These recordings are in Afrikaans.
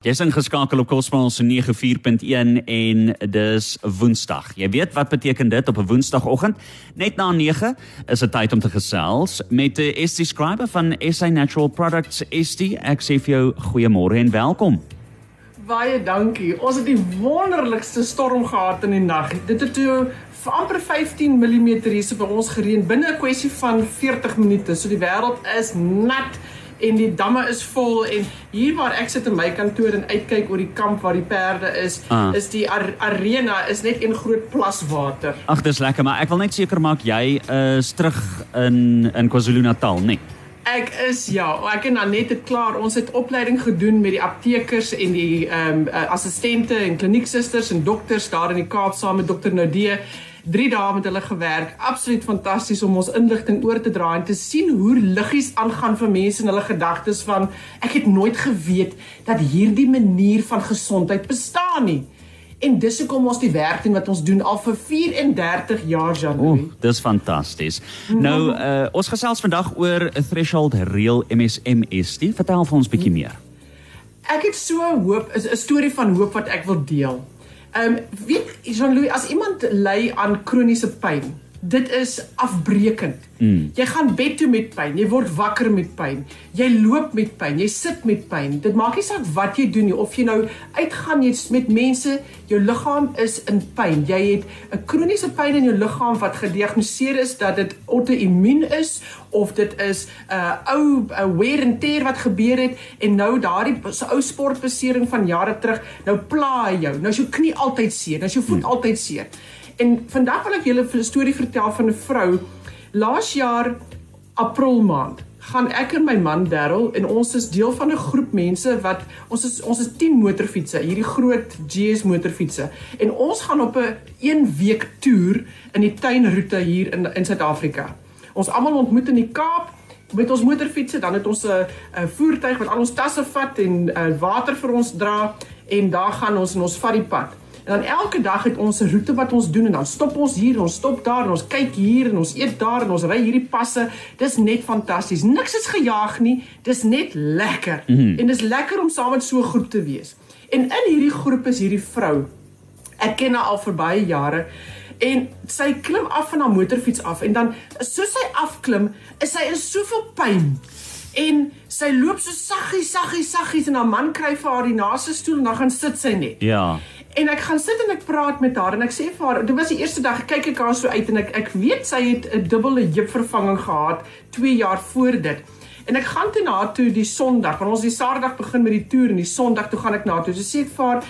Jy's ingeskakel op Cosmos 94.1 en dis Woensdag. Jy weet wat beteken dit op 'n Woensdagoggend? Net na 9 is dit tyd om te gesels met ST Scriber van SA Natural Products ST. Ek sê vir jou goeiemôre en welkom. Baie dankie. Ons het die wonderlikste storm gehad in die nag. Dit het toe vir amper 15 mm hier by ons gereën binne 'n kwessie van 40 minute. So die wêreld is nat en die damme is vol en hier waar ek sit in my kantoor en uitkyk oor die kamp waar die perde is, ah. is die ar arena is net een groot plas water. Ag, dis lekker, maar ek wil net seker maak jy is terug in in KwaZulu-Natal, nee. Ek is ja, ek en Anet het klaar. Ons het opleiding gedoen met die aptekers en die ehm um, assistente en klinieksusters en dokters daar in die Kaap saam met dokter Nodee. 3 dae met hulle gewerk. Absoluut fantasties om ons inligting oor te dra en te sien hoe liggies aangaan vir mense en hulle gedagtes van ek het nooit geweet dat hierdie manier van gesondheid bestaan nie. En dis hoekom ons die werk doen wat ons doen al vir 34 jaar Jean. O, dis fantasties. Nou uh, ons gesels vandag oor 'n threshold real MSMSD. Vertel vir ons bietjie meer. Ek het so hoop, 'n storie van hoop wat ek wil deel. Ehm um, weet Jean-Louis as iemand ly aan kroniese pyn, dit is afbreekend. Mm. Jy gaan bed toe met pyn, jy word wakker met pyn, jy loop met pyn, jy sit met pyn. Dit maak nie saak wat jy doen nie of jy nou uitgaan jy's met mense, jou liggaam is in pyn. Jy het 'n kroniese pyn in jou liggaam wat gediagnoseer is dat dit auto-immuun is of dit is 'n uh, ou 'n wear and tear wat gebeur het en nou daardie so ou sportbesering van jare terug nou pla jou. Nou is jou knie altyd seer, nou is jou voet mm. altyd seer. En vandag wil ek julle 'n storie vertel van 'n vrou. Laas jaar April maand gaan ek en my man Darryl en ons is deel van 'n groep mense wat ons is ons is 10 motorfietsse, hierdie groot GS motorfietsse. En ons gaan op 'n 1 week toer in die tuinroete hier in in Suid-Afrika. Ons almal ontmoet in die Kaap met ons motorfietsse, dan het ons 'n 'n voertuig wat al ons tasse vat en uh, water vir ons dra en daar gaan ons en ons vat die pad. En dan elke dag het ons 'n roete wat ons doen en dan stop ons hier, ons stop daar en ons kyk hier en ons eet daar en ons ry hierdie passe. Dis net fantasties. Niks is gejaag nie. Dis net lekker. Mm -hmm. En dis lekker om saam met so 'n groep te wees. En in hierdie groep is hierdie vrou. Ek ken haar al vir baie jare en sy klim af van haar motorfiets af en dan soos sy afklim, is sy in soveel pyn. En sy loop so saggies, saggies, saggies en haar man kry vir haar die naaste stoel en dan gaan sit sy net. Ja. En ek gaan sit en ek praat met haar en ek sê vir haar, dit was die eerste dag kyk ek haar so uit en ek ek weet sy het 'n dubbele heupvervanging gehad 2 jaar voor dit. En ek gaan toe na haar toe die Sondag, want ons die Saterdag begin met die toer en die Sondag toe gaan ek na haar toe. So sê ek vir haar,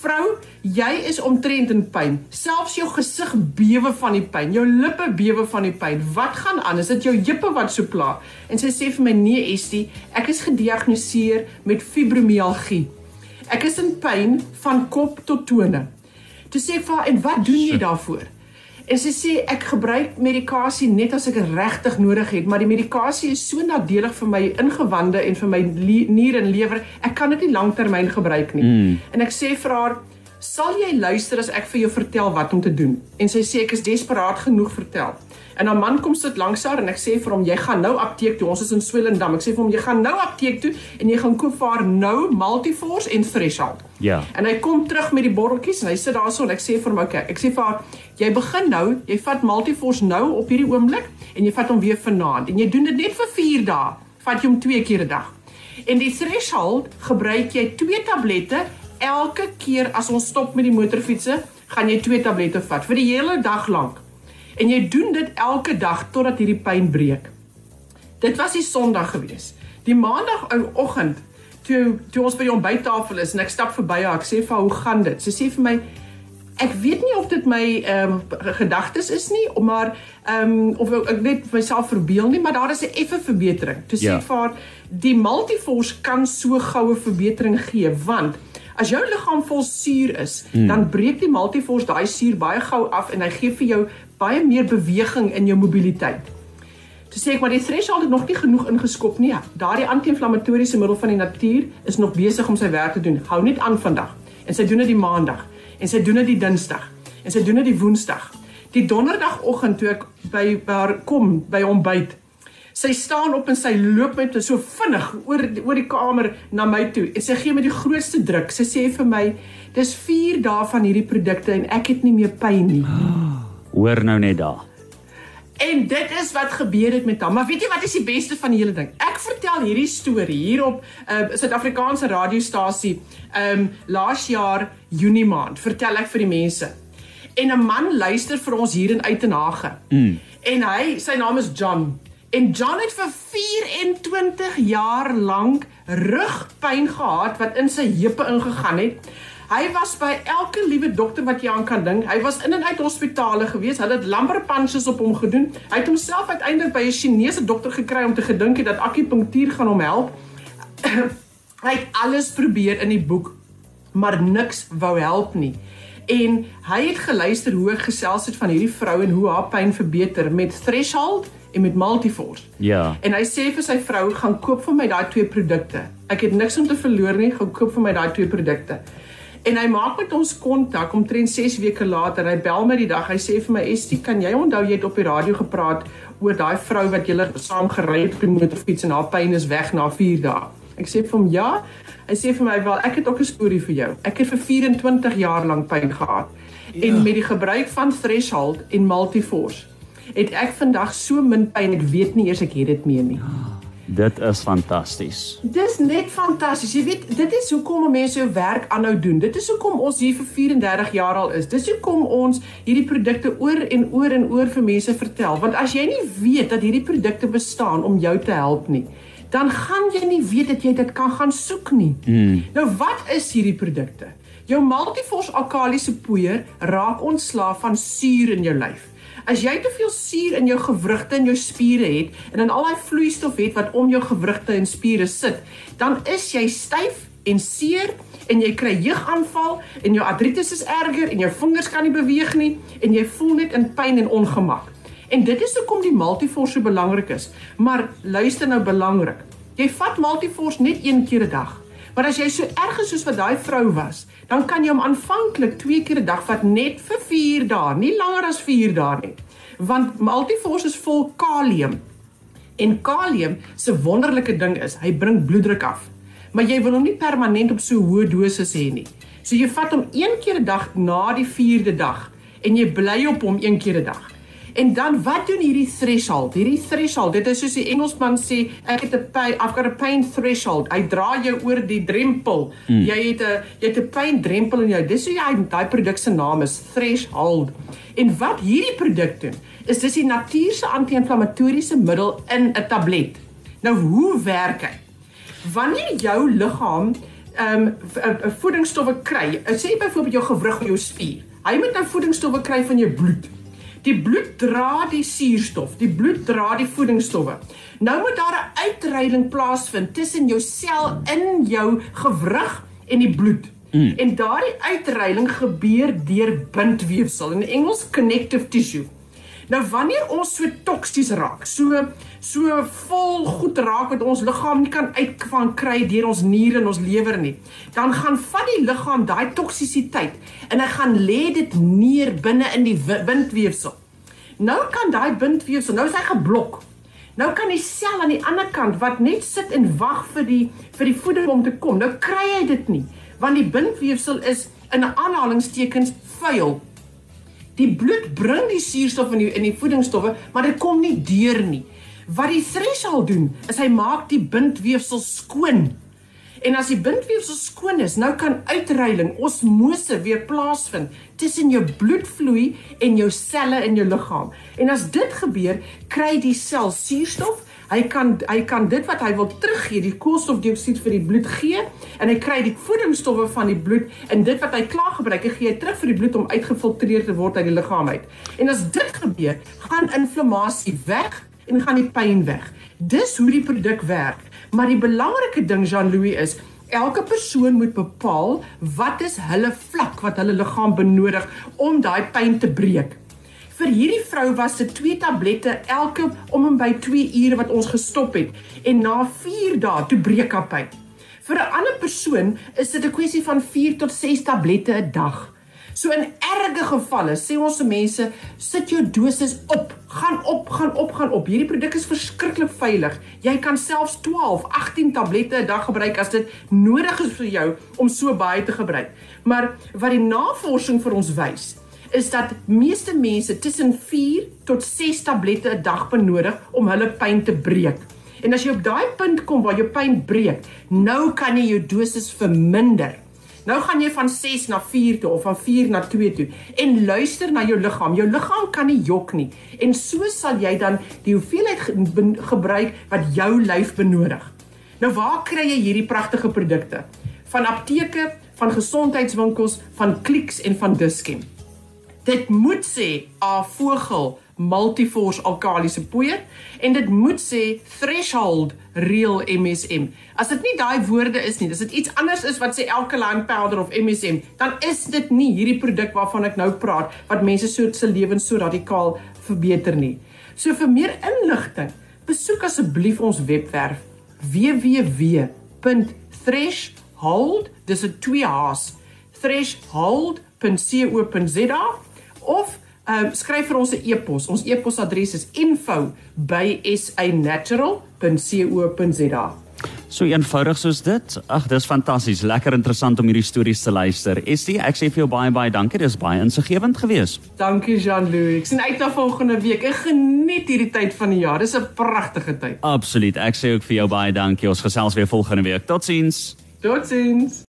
"Vrou, jy is omtrent in pyn. Selfs jou gesig bewe van die pyn, jou lippe bewe van die pyn. Wat gaan aan? Is dit jou heupe wat so pla?" En sy sê vir my, "Nee, Estie, ek is gediagnoseer met fibromialgie." Ek is in pyn van kop tot tone. Toe sê ek vir haar, "En wat doen jy daarvoor?" En sy sê ek gebruik medikasie net as ek dit regtig nodig het, maar die medikasie is so nadelig vir my ingewande en vir my niere en lewer. Ek kan dit nie lanktermyn gebruik nie. Mm. En ek sê vir haar, "Sal jy luister as ek vir jou vertel wat om te doen?" En sy sê ek is desperaat genoeg vertel. En 'n man kom sit langs haar en ek sê vir hom jy gaan nou apteek toe. Ons is in Swellendam. Ek sê vir hom jy gaan nou apteek toe en jy gaan koop vir haar nou Multiforce en Threshold. Ja. En hy kom terug met die botteltjies en hy sit daarso en ek sê vir hom okay. Ek sê vir haar jy begin nou, jy vat Multiforce nou op hierdie oomblik en jy vat hom weer vanaand en jy doen dit net vir 4 dae. Vat jy hom 2 keer 'n dag. En die Threshold gebruik jy 2 tablette elke keer as ons stop met die motorfietsse, gaan jy 2 tablette vat vir die hele dag lank. En jy doen dit elke dag totdat hierdie pyn breek. Dit was die Sondag gewees. Die Maandag oggend toe toe ons by die ontbyttafel is en ek stap verby haar, ek sê vir haar, "Hoe gaan dit?" Sy sê vir my, "Ek weet nie of dit my ehm um, gedagtes is nie, maar ehm um, of ek net myself verbeel nie, maar daar is 'n effe verbetering." Toe sê ja. vir haar, "Die Multiforce kan so goue verbetering gee, want As jou liggaam vol suur is, hmm. dan breek die Multiforce daai suur baie gou af en hy gee vir jou baie meer beweging in jou mobiliteit. Toe sê ek maar die threshold het nog nie genoeg ingeskop nie. Daardie anti-inflammatoriese middel van die natuur is nog besig om sy werk te doen. Hou net aan vandag. En sy doen dit die maandag en sy doen dit die dinsdag en sy doen dit die woensdag. Die donderdagoggend toe ek by haar kom by ontbyt Sy staan op en sy loop met so vinnig oor oor die kamer na my toe en sy gee my die grootste druk. Sy sê vir my, "Dis 4 dae van hierdie produkte en ek het nie meer pyn nie." Hoor nou net daar. En dit is wat gebeur het met hom. Maar weet jy wat is die beste van die hele ding? Ek vertel hierdie storie hier op 'n uh, Suid-Afrikaanse radiostasie. Ehm um, laas jaar Junie maand vertel ek vir die mense. En 'n man luister vir ons hier in Uitenhage. Mm. En hy, sy naam is John. En John het vir 24 jaar lank rugpyn gehad wat in sy heupe ingegaan het. Hy was by elke liewe dokter wat jy aan kan dink. Hy was in en uit hospitale gewees. Hulle het lumbar punctures op hom gedoen. Hy het homself uiteindelik by 'n Chinese dokter gekry om te gedink het dat akupunktuur gaan hom help. hy het alles probeer in die boek, maar niks wou help nie. En hy het geluister hoe gesels het van hierdie vrou en hoe haar pyn verbeter met Threshold en met Multiforce. Ja. En hy sê vir sy vrou, "Gaan koop vir my daai twee produkte. Ek het niks om te verloor nie. Gaan koop vir my daai twee produkte." En hy maak met ons kontak omtrent 6 weke later. Hy bel my die dag. Hy sê vir my, "Estie, kan jy onthou jy het op die radio gepraat oor daai vrou wat julle saam gery het op die motorfiets en haar pyn is weg na 4 dae?" Ek sê vir hom, "Ja." Hy sê vir my, "Wel, ek het ook 'n storie vir jou. Ek het vir 24 jaar lank pyn gehad ja. en met die gebruik van Threshold en Multiforce het ek vandag so min pyn ek weet nie eers ek het dit meer nie." Dit is fantasties. Dis net fantasties. Jy weet, dit is hoekom mense jou werk aanhou doen. Dit is hoekom ons hier vir 34 jaar al is. Dis hoekom ons hierdie produkte oor en oor en oor vir mense vertel. Want as jy nie weet dat hierdie produkte bestaan om jou te help nie, dan gaan jy nie weet dat jy dit kan gaan soek nie. Mm. Nou wat is hierdie produkte? Jou Multiforce alkalisiese poeier raak ontslaaf van suur in jou lyf. As jy te veel suur in jou gewrigte en jou spiere het en dan al daai vloeistof het wat om jou gewrigte en spiere sit, dan is jy styf en seer en jy kry jeugaanval en jou artritis is erger en jou vingers kan nie beweeg nie en jy voel net in pyn en ongemak. En dit is hoekom die Multiforce so belangrik is. Maar luister nou belangrik. Jy vat Multiforce net een keer 'n dag. Maar as jy so erg is soos wat daai vrou was, dan kan jy hom aanvanklik twee keer 'n dag vat net vir 4 dae, nie langer as 4 dae nie. Want Multiforce is vol kalium. En kalium se wonderlike ding is, hy bring bloeddruk af. Maar jy wil hom nie permanent op so hoë doses hê nie. So jy vat hom een keer 'n dag na die 4de dag en jy bly op hom een keer 'n dag. En dan wat doen hierdie threshold? Hierdie threshold, dit is soos die Engelsman sê, ek het 'n pain, I've got a pain threshold. Hy dra jou oor die drempel. Mm. Jy het 'n jy het 'n pyn drempel in jou. Dis hoe jy daai produk se naam is, threshold. En wat hierdie produk doen, is dis die natuurlike anti-inflammatoriese middel in 'n tablet. Nou hoe werk hy? Wanneer jou liggaam ehm um, voedingsstowwe kry, sê byvoorbeeld jou gewrig of jou spier. Hy moet nou voedingsstowwe kry van jou bloed. Die bloed dra die suurstof, die bloed dra die voedingsstowwe. Nou moet daar 'n uitreiling plaasvind tussen jou sel in jou gewrig en die bloed. Mm. En daardie uitreiling gebeur deur bindweefsel in Engels connective tissue. Nou wanneer ons so toksies raak, so so vol goed raak wat ons liggaam nie kan uitvang kry deur ons niere en ons lewer nie, dan gaan vat die liggaam daai toksisiteit en hy gaan lê dit neer binne in die bindweefsel. Nou kan daai bindweefsel, nou is hy geblok. Nou kan die sel aan die ander kant wat net sit en wag vir die vir die voeding om te kom. Nou kry hy dit nie want die bindweefsel is in aanhalingstekens vuil. Die bloed bring die suurstof in die in die voedingsstowwe, maar dit kom nie deur nie. Wat die threshold doen, is hy maak die bindweefsel skoon. En as die bindweefsel skoon is, nou kan uitreiling, osmose weer plaasvind tussen jou bloedvloei en jou selle in jou liggaam. En as dit gebeur, kry die sel suurstof Hy kan hy kan dit wat hy wil teruggee, die koolstofdioksied vir die bloed gee en hy kry die voedingsstowwe van die bloed en dit wat hy klaar gebruik, hy gee hy terug vir die bloed om uitgefiltreer te word uit die liggaam uit. En as dit gebeur, gaan inflammasie weg en gaan die pyn weg. Dis hoe die produk werk. Maar die belangrike ding Jean-Louis is Elke persoon moet bepaal wat is hulle vlak wat hulle liggaam benodig om daai pyn te breek. Vir hierdie vrou was dit twee tablette elke om en by 2 ure wat ons gestop het en na 4 dae toe breek haar pyn. Vir 'n ander persoon is dit 'n kwessie van 4 tot 6 tablette 'n dag. So in erge gevalle sê ons se mense, sit jou dosis op. Gaan op, gaan op, gaan op. Hierdie produk is verskriklik veilig. Jy kan selfs 12, 18 tablette 'n dag gebruik as dit nodig is vir jou om so baie te gebruik. Maar wat die navorsing vir ons wys, is dat meeste mense tussen 4 tot 6 tablette 'n dag benodig om hulle pyn te breek. En as jy op daai punt kom waar jou pyn breek, nou kan jy jou dosis verminder. Nou gaan jy van 6 na 4 toe of van 4 na 2 toe en luister na jou liggaam. Jou liggaam kan nie jok nie. En so sal jy dan die hoeveelheid gebruik wat jou lyf benodig. Nou waar kry jy hierdie pragtige produkte? Van apteke, van gesondheidswinkels, van Clicks en van Dischem. Dit moet sê A Vogel Multiforce alkalisiese poeier en dit moet sê Threshold Real MSM. As dit nie daai woorde is nie, dis dit iets anders is wat sê Alkaline Powder of MSM, dan is dit nie hierdie produk waarvan ek nou praat wat mense so se lewens so radikaal verbeter nie. So vir meer inligting, besoek asseblief ons webwerf www.threshold dis 'n twee haas threshold.co.za of um, skryf vir ons 'n e-pos. Ons e-posadres is info@sanatural.co.za. So eenvoudig soos dit. Ag, dis fantasties. Lekker interessant om hierdie stories te luister. Estie, ek sê vir jou baie baie dankie. Dis baie insiggewend geweest. Dankie Jean-Louis. Ek sien uit na volgende week. Ek geniet hierdie tyd van die jaar. Dis 'n pragtige tyd. Absoluut. Ek sê ook vir jou baie dankie. Ons gesels weer volgende week. Totsiens. Totsiens.